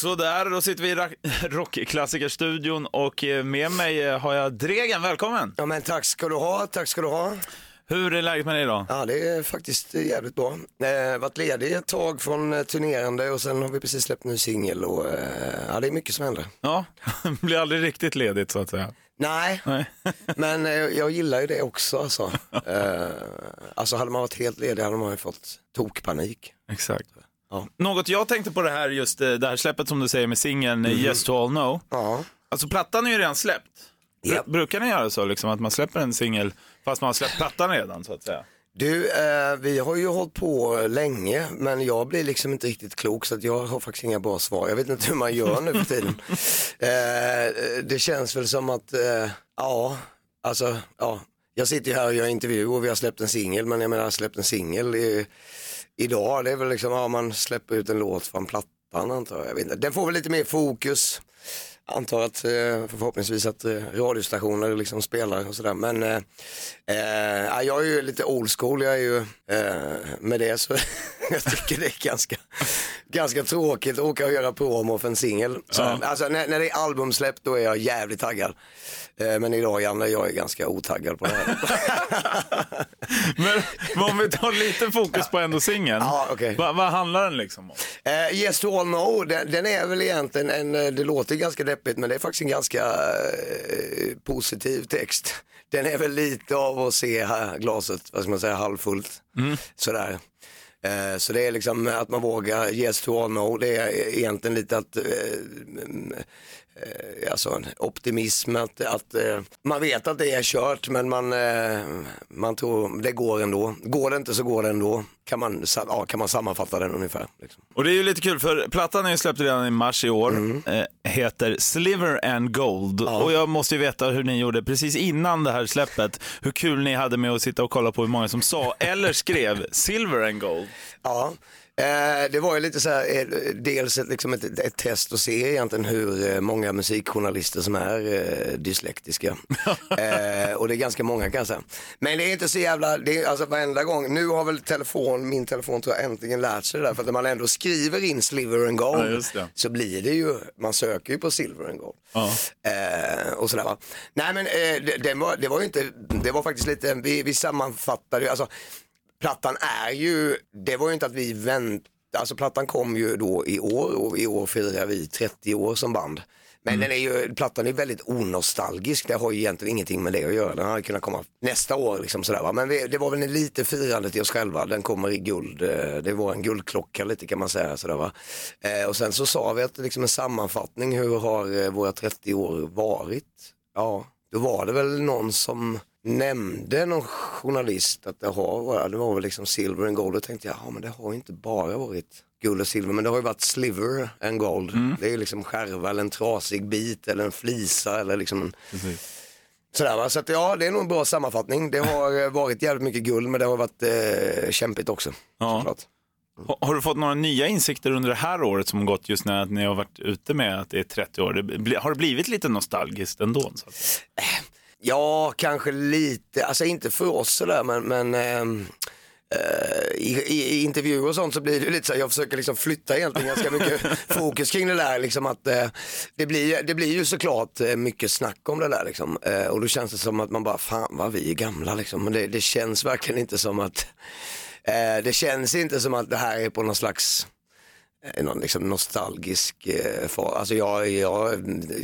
Sådär, då sitter vi i rockklassikerstudion och eh, med mig eh, har jag Dregen, välkommen! Ja men tack ska du ha, tack ska du ha. Hur är läget med dig idag? Ja det är faktiskt eh, jävligt bra. Eh, varit ledig ett tag från turnerande och sen har vi precis släppt ny singel och eh, ja det är mycket som händer. Ja, blir aldrig riktigt ledigt så att säga. Nej, Nej. men eh, jag gillar ju det också alltså. Eh, alltså hade man varit helt ledig hade man ju fått tokpanik. Exakt. Ja. Något jag tänkte på det här, just eh, det här släppet som du säger med singeln eh, Yes to all know. Ja, Alltså plattan är ju redan släppt. Ja. Brukar ni göra så liksom att man släpper en singel fast man har släppt plattan redan så att säga? Du, eh, vi har ju hållit på länge men jag blir liksom inte riktigt klok så att jag har faktiskt inga bra svar. Jag vet inte hur man gör nu för tiden. eh, det känns väl som att, eh, ja, alltså, ja. Jag sitter ju här och gör intervju och vi har släppt en singel men jag menar släppt en singel idag. Det är väl liksom, ja man släpper ut en låt från plattan antar jag. jag vet inte. Den får väl lite mer fokus. Antar att eh, förhoppningsvis att eh, radiostationer liksom spelar och sådär. Men eh, eh, jag är ju lite old school. Jag är ju eh, med det så jag tycker det är ganska, ganska tråkigt att åka och göra promo för en singel. Så, Alltså när, när det är albumsläpp då är jag jävligt taggad. Eh, men idag Janne, jag är ganska otaggad på det här. Men, men om vi tar lite fokus på ändå singeln. Ja, okej. Va- vad handlar den liksom om? Eh, yes to all know, den, den är väl egentligen en, eh, det låter ganska deppigt men det är faktiskt en ganska eh, positiv text. Den är väl lite av att se här, glaset, vad ska man säga, halvfullt. Sådär. Eh, så det är liksom att man vågar yes to all no, det är egentligen lite att eh, eh, alltså en optimism, att, att eh, man vet att det är kört men man, eh, man tror det går ändå. Går det inte så går det ändå. Kan man, ja, kan man sammanfatta den ungefär. Liksom. Och det är ju lite kul för plattan är släppt redan i mars i år. Mm. Eh, heter Sliver and Gold. Och jag måste ju veta hur ni gjorde precis innan det här släppet. Hur kul ni hade med att sitta och kolla på hur många som sa eller skrev Silver and Gold. Ja, eh, det var ju lite så här, eh, dels ett, liksom ett, ett test att se egentligen hur eh, många musikjournalister som är dyslektiska. och det är ganska många kan jag säga. Men det är inte så jävla, det är, alltså varenda gång, nu har väl telefon, min telefon tror jag äntligen lärt sig det där, för att när man ändå skriver in Sliver and Gold Ja, så blir det ju, man söker ju på Silver and Gold. Ja. Och sådär va. Nej men det, det, var, det var ju inte, det var faktiskt lite, vi, vi sammanfattade ju, alltså plattan är ju, det var ju inte att vi väntade, alltså plattan kom ju då i år och i år firar vi 30 år som band. Men den är ju, plattan är väldigt onostalgisk, det har ju egentligen ingenting med det att göra. Den hade kunnat komma nästa år liksom sådär va. Men vi, det var väl lite firande till oss själva, den kommer i guld, eh, det var en guldklocka lite kan man säga sådär va. Eh, och sen så sa vi att liksom en sammanfattning, hur har eh, våra 30 år varit? Ja, då var det väl någon som nämnde någon journalist att det har varit, det var väl liksom silver and gold. Då tänkte jag, ja men det har ju inte bara varit guld och silver, men det har ju varit sliver and gold. Det är ju liksom skärva eller en trasig bit eller en flisa eller liksom en Sådär va, så att ja det är nog en bra sammanfattning. Det har eh, varit jävligt mycket guld men det har varit eh, kämpigt också. Ja. såklart. Ha- Har du fått några nya insikter under det här året som gått just när ni har varit ute med att det är 30 år? Det Har det blivit lite nostalgiskt ändå? Så att... Ja, kanske lite, alltså inte för oss sådär men, men ehm, eh, i, i, intervjuer och sånt så blir det lite så här, jag försöker liksom flytta egentligen ganska mycket fokus kring det där liksom att eh, det, blir, det blir ju såklart eh, mycket snack om det där liksom eh, och då känns det som att man bara fan vad vi är gamla liksom men det, det känns verkligen inte som att det känns inte som att det här är på någon slags någon liksom nostalgisk eh, fas. Alltså jag, jag,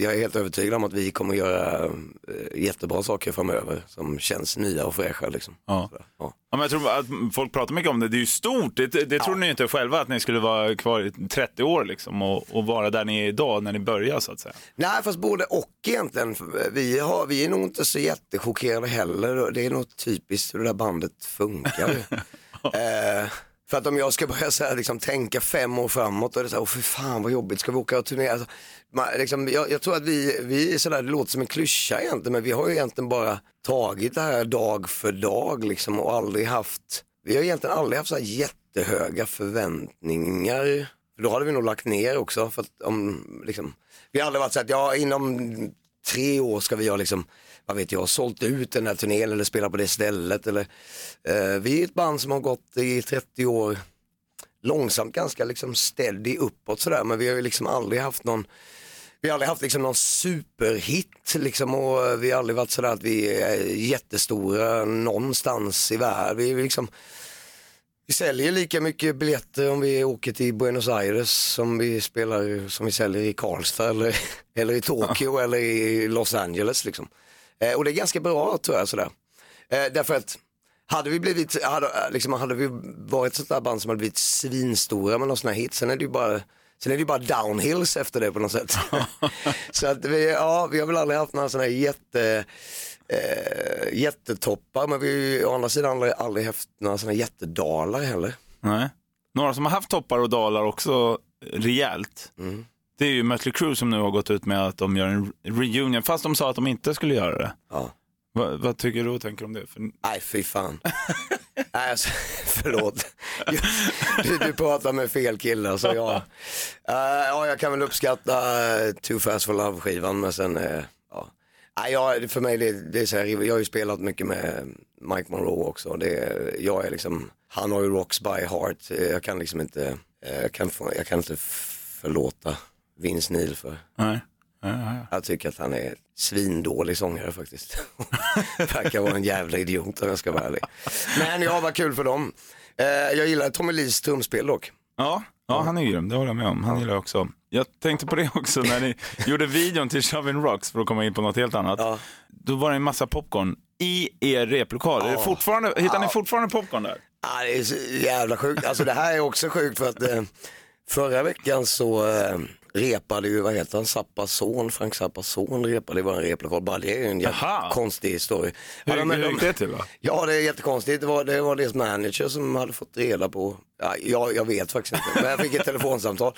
jag är helt övertygad om att vi kommer göra eh, jättebra saker framöver som känns nya och fräscha. Liksom. Ja. Ja. Ja, men jag tror att folk pratar mycket om det. Det är ju stort. Det, det, det trodde ni inte själva att ni skulle vara kvar i 30 år liksom, och, och vara där ni är idag när ni börjar så att säga. Nej fast både och egentligen. Vi, har, vi är nog inte så jättechockerade heller. Det är nog typiskt hur det där bandet funkar. eh, för att om jag ska börja så här, liksom, tänka fem år framåt, då är det så här, åh för fan vad jobbigt, ska vi åka och turnera? Alltså, man, liksom, jag, jag tror att vi, vi är sådär, det låter som en klyscha egentligen, men vi har ju egentligen bara tagit det här dag för dag liksom, och aldrig haft, vi har egentligen aldrig haft så här jättehöga förväntningar. För då hade vi nog lagt ner också. För att om, liksom, vi har aldrig varit så att ja, inom tre år ska vi ha liksom, vad vet jag, sålt ut den här turnén eller spela på det stället. Eller, eh, vi är ett band som har gått i 30 år långsamt ganska liksom steady uppåt sådär men vi har ju liksom aldrig haft någon vi har aldrig haft liksom någon superhit liksom och vi har aldrig varit sådär att vi är jättestora någonstans i världen. Vi, liksom, vi säljer lika mycket biljetter om vi åker till Buenos Aires som vi spelar, som vi säljer i Karlstad eller, eller i Tokyo eller i Los Angeles liksom. Eh, och det är ganska bra tror jag sådär. Eh, därför att hade vi blivit, hade, liksom, hade vi varit ett sånt där band som hade blivit svinstora med någon sån här hit, sen är det ju bara Sen är det ju bara downhills efter det på något sätt. så att vi, ja, vi har väl aldrig haft några sådana här jätte, eh, jättetoppar men vi har å andra sidan aldrig, aldrig haft några sådana jättedalar heller. Nej. Några som har haft toppar och dalar också rejält. Mm. Det är ju Mötley Crüe som nu har gått ut med att de gör en reunion, fast de sa att de inte skulle göra det. Ja. Va, vad tycker du och tänker om det? För... Nej fy fan. Nej, alltså, förlåt. Du, du pratar med fel kille. Alltså, jag, uh, ja, jag kan väl uppskatta uh, Too Fast For Love skivan men sen, uh, ja. Nej, jag, för mig det, det är så här, jag har ju spelat mycket med Mike Monroe också. Det, jag är liksom, han har ju rocks by heart. Jag kan liksom inte, jag kan, jag kan inte förlåta Vince Neil för Nej. Ja, ja. jag tycker att han är svindålig sångare faktiskt. Verkar vara en jävla idiot om jag ska vara ärlig. Men ja, vad kul för dem. Eh, jag gillar Tommy Lees trumspel dock. Ja, ja, han är grym, det håller jag med om. Han gillar jag också. Jag tänkte på det också när ni gjorde videon till Shovin Rocks för att komma in på något helt annat. Ja. Då var det en massa popcorn i er replokal. Är det fortfarande, hittar ni fortfarande popcorn där? Ah, det är så jävla sjukt. Alltså det här är också sjukt för att eh, förra veckan så eh, repade ju, vad heter han, Zappas son, Frank Zappas son repade i vår replokal. Bara det är ju en jävla konstig story. Hur, Ja, men hur gick det till då? Ja det är jättekonstigt. Det var, det var deras manager som hade fått reda på, ja, jag, jag vet faktiskt inte, men jag fick ett telefonsamtal.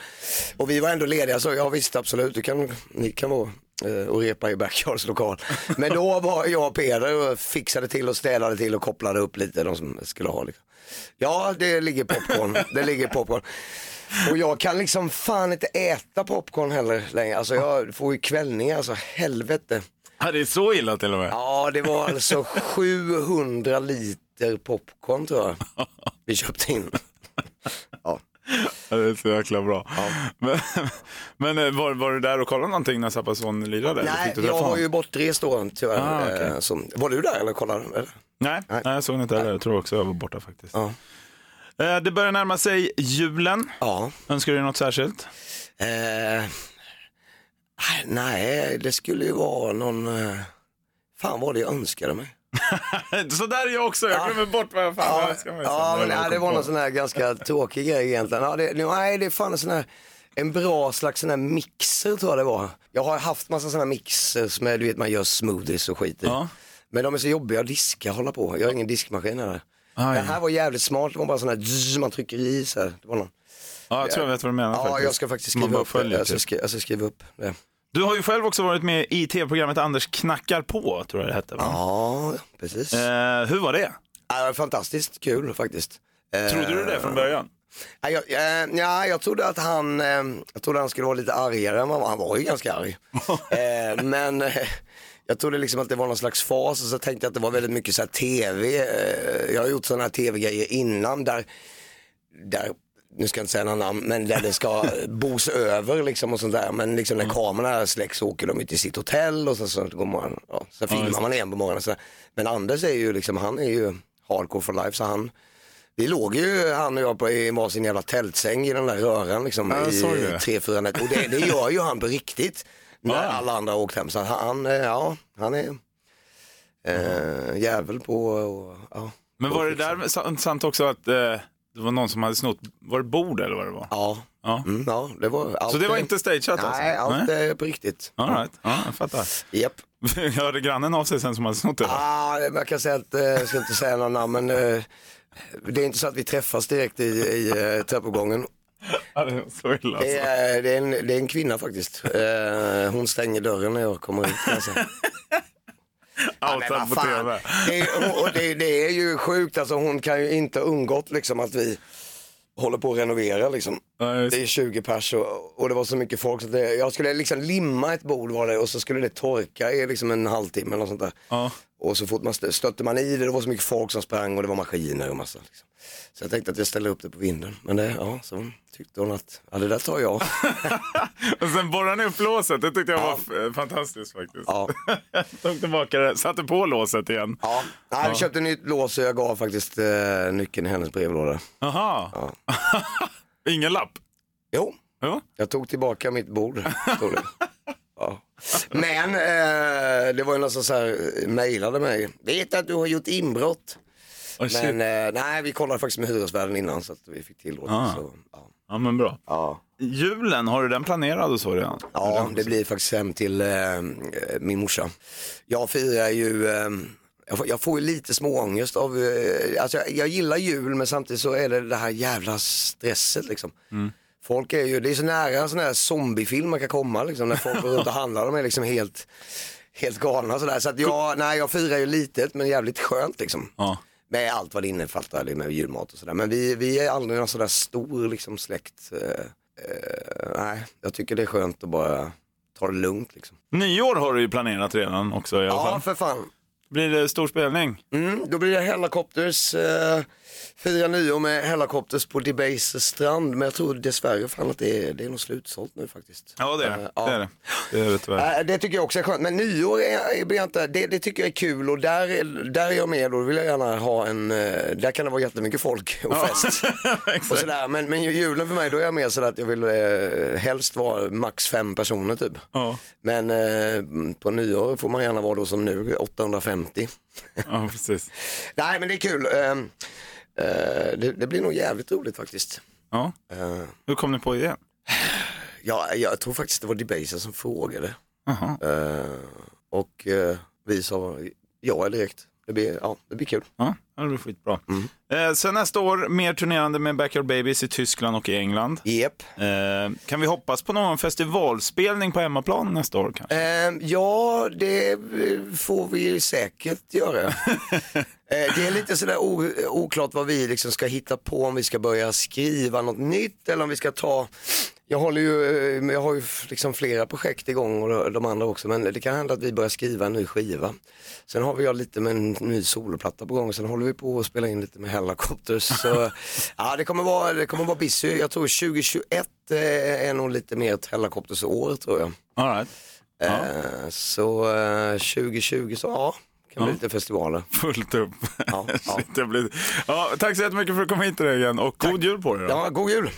Och vi var ändå lediga så jag visste absolut, du kan, ni kan vara eh, och repa i Backyards lokal. Men då var jag och Peder och fixade till och städade till och kopplade upp lite de som skulle ha. Liksom. Ja det ligger popcorn, det ligger popcorn. Och jag kan liksom fan inte äta popcorn heller längre. Alltså jag får ju kvällningar, alltså helvete. Ja, det är så illa till och med. Ja, det var alltså 700 liter popcorn tror jag vi köpte in. Ja. Ja, det är så jäkla bra. Men, men eh, var, var du där och kollade någonting när Zappas son lirade? Nej, jag var honom? ju bortrest då tyvärr. Ah, okej. Eh, så, var du där eller kollade? Eller? Nej, nej, jag såg inte heller. Jag tror också jag var borta faktiskt. Ja. Eh, Det börjar närma sig julen. Ja. Önskar du dig något särskilt? Eh, nej, det skulle ju vara någon... Eh, fan vad det jag önskade mig. så där är jag också. Jag glömmer bort vad jag fan Ja, önskar mig. ja men nej, det var någon sån här ganska tråkig grej egentligen. Ja, det, nej, det är fan en sån här, en bra slags sån här mixer tror jag det var. Jag har haft massa såna här mixers med, du vet man gör smoothies och skit i. Ja. Men de är så jobbiga att diska, hålla på. Jag har ingen diskmaskin här. Den ja. här var jävligt smart, det var bara sån här zzz, man trycker i så här. Det var någon. Ja, jag tror jag vet vad du menar Ja, faktiskt. jag ska faktiskt skriva upp, följer jag ska, typ. jag ska skriva upp det. Du har ju själv också varit med i tv-programmet Anders knackar på, tror jag det hette. Va? Ja, precis. Eh, hur var det? Ja, det fantastiskt kul faktiskt. Eh, Trodde du det från början? Ja, jag, eh, ja, jag trodde att han, eh, jag trodde han skulle vara lite argare än vad han var. Han var ju ganska arg. men jag trodde liksom att det var någon slags fas och så tänkte jag att det var väldigt mycket så här tv. Eh, jag har gjort sådana här tv-grejer innan där, där nu ska jag inte säga några namn, men där det ska bos över liksom och sånt där. Men liksom när kamerorna släcks så åker de ut till sitt hotell och så, så går man, ja, så filmar man igen på morgonen. Så, men Anders är ju liksom, han är ju hardcore for life så han vi låg ju han och jag på, i varsin jävla tältsäng i den där röran liksom Ja, i tre, fyra nätter. Och det, det gör ju han på riktigt när Ja. alla andra har åkt hem. Så han, eh, ja, han är eh, jävel på och, ja. Men var det där sant- också att eh, det var någon som hade snott, var det bord eller vad det var? Ja, Ja. mm, ja det var allt. Så det var inte stageat alltså? Nej, allt är på riktigt. All right. ja, jag fattar. Japp. Hörde grannen av sig sen som hade snott det? Ah, jag kan säga att, eh, jag ska inte säga några namn men eh, det är inte så att vi träffas direkt i, i trappuppgången. Ja, det var så illa Det alltså. är, det, är en, det är en kvinna faktiskt. Eh, hon stänger dörren när jag kommer ut. Alltså. Ja, men vad fan. Det är, och det, det är ju sjukt, alltså, hon kan ju inte undgått liksom, att vi håller på att renovera. Liksom. Ja, Det är 20 pers och, och det var så mycket folk så det, jag skulle liksom limma ett bord var det och så skulle det torka i liksom en halvtimme eller något sånt där. Ja. Och så fort man stö- stötte man i det, det var så mycket folk som sprang och det var maskiner och massa. Liksom. Så jag tänkte att jag ställer upp det på vinden. Men det, ja, så tyckte hon att, ja det där tar jag. Och sen borrade ni upp låset. Det tyckte jag var f- fantastiskt faktiskt. Ja. Tog tillbaka det, satte på låset igen. Ja, Nej, vi köpte nytt lås och jag gav faktiskt eh, nyckeln i hennes brevlåda. Aha. Ingen lapp? Jo, Ja. jag tog tillbaka mitt bord. Stod det. Ja. Men eh, det var ju någon som så här, eh, mejlade mig. Vet att du har gjort inbrott? Oh, shit. Men eh, nej, vi kollade faktiskt med hyresvärden innan så att vi fick tillåtelse. Ah. Så, ja. Ja, men bra. Ja. Julen, har du den planerad och så redan? ja, det blir faktiskt hem till eh, min morsa. Jag firar ju, eh, jag, får, jag får ju lite småångest av, eh, alltså jag, jag gillar jul men samtidigt så är det det här jävla stresset liksom. Folk är ju, det är så nära sån här zombiefilm man kan komma liksom när folk går runt och handlar, de är liksom helt, helt galna sådär. Så att jag, nej jag firar ju litet men jävligt skönt liksom. Ja. Med allt vad det innefattar det med julmat och sådär. Men vi, vi är aldrig någon sådär stor liksom släkt. Eh, eh, nej, jag tycker det är skönt att bara ta det lugnt liksom. Nyår har du ju planerat redan också i alla Ja, fall. för fan. Blir det stor spelning? Mm, då blir det Hellacopters, eh, fira nyår med Hellacopters på Debaser strand. Men jag tror dessvärre fan att det är, det är nog slutsålt nu faktiskt. Ja, det är det. Eh, ja. Det är det, det, är det tyvärr. Äh, det tycker jag också är skönt, men nyår är, blir inte, det, det tycker jag är kul och där, är- där är jag med och då vill jag gärna ha en, eh, där kan det vara jättemycket folk och fest. och sådär. Men, men julen för mig, då är jag mer sådär att jag vill eh, helst vara max fem personer typ. Ja. Men eh, på nyår får man gärna vara då som nu, 850. Ja, precis. Nej men det är kul. Eh, eh, det, det blir nog jävligt roligt faktiskt. Ja. Eh, Hur kom ni på idén? ja, jag tror faktiskt det var Debaser som frågade. Jaha. Eh, och vi sa ja direkt. Det blir, ja, det blir kul. Ja, det blir skitbra. Mm. Eh, sen nästa år, mer turnerande med Backyard Babies i Tyskland och i England. Jep. Eh, kan vi hoppas på någon festivalspelning på hemmaplan nästa år kanske? Eh, ja, det eh, får vi säkert göra. eh, det är lite sådär oklart vad vi liksom ska hitta på, om vi ska börja skriva något nytt eller om vi ska ta jag, håller ju, eh, jag har ju liksom flera projekt igång och de andra också men det kan hända att vi börjar skriva en ny skiva. Sen har vi jag lite med en ny soloplatta på gång sen håller vi på att spela in lite med Hellacopters. Så, ja, det kommer vara, det kommer vara busy. Jag tror 2021 eh, är nog lite mer ett Hellacopters år tror jag. All right. Eh, Så eh, 2020 så ja, kan bli Ja. lite festivaler. Fullt upp. Ja, ja. Shit, jag blir... ja, tack så jättemycket för att du kom hit igen och god jul på dig. Då. Ja, god jul!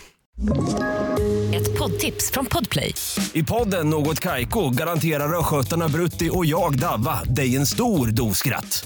Ett poddtips från Podplay. I podden Något Kaiko garanterar östgötarna Brutti och jag, Davva, dig en stor dos skratt.